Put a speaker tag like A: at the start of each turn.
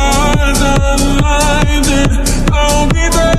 A: Cause I'm blinded, I'll be there.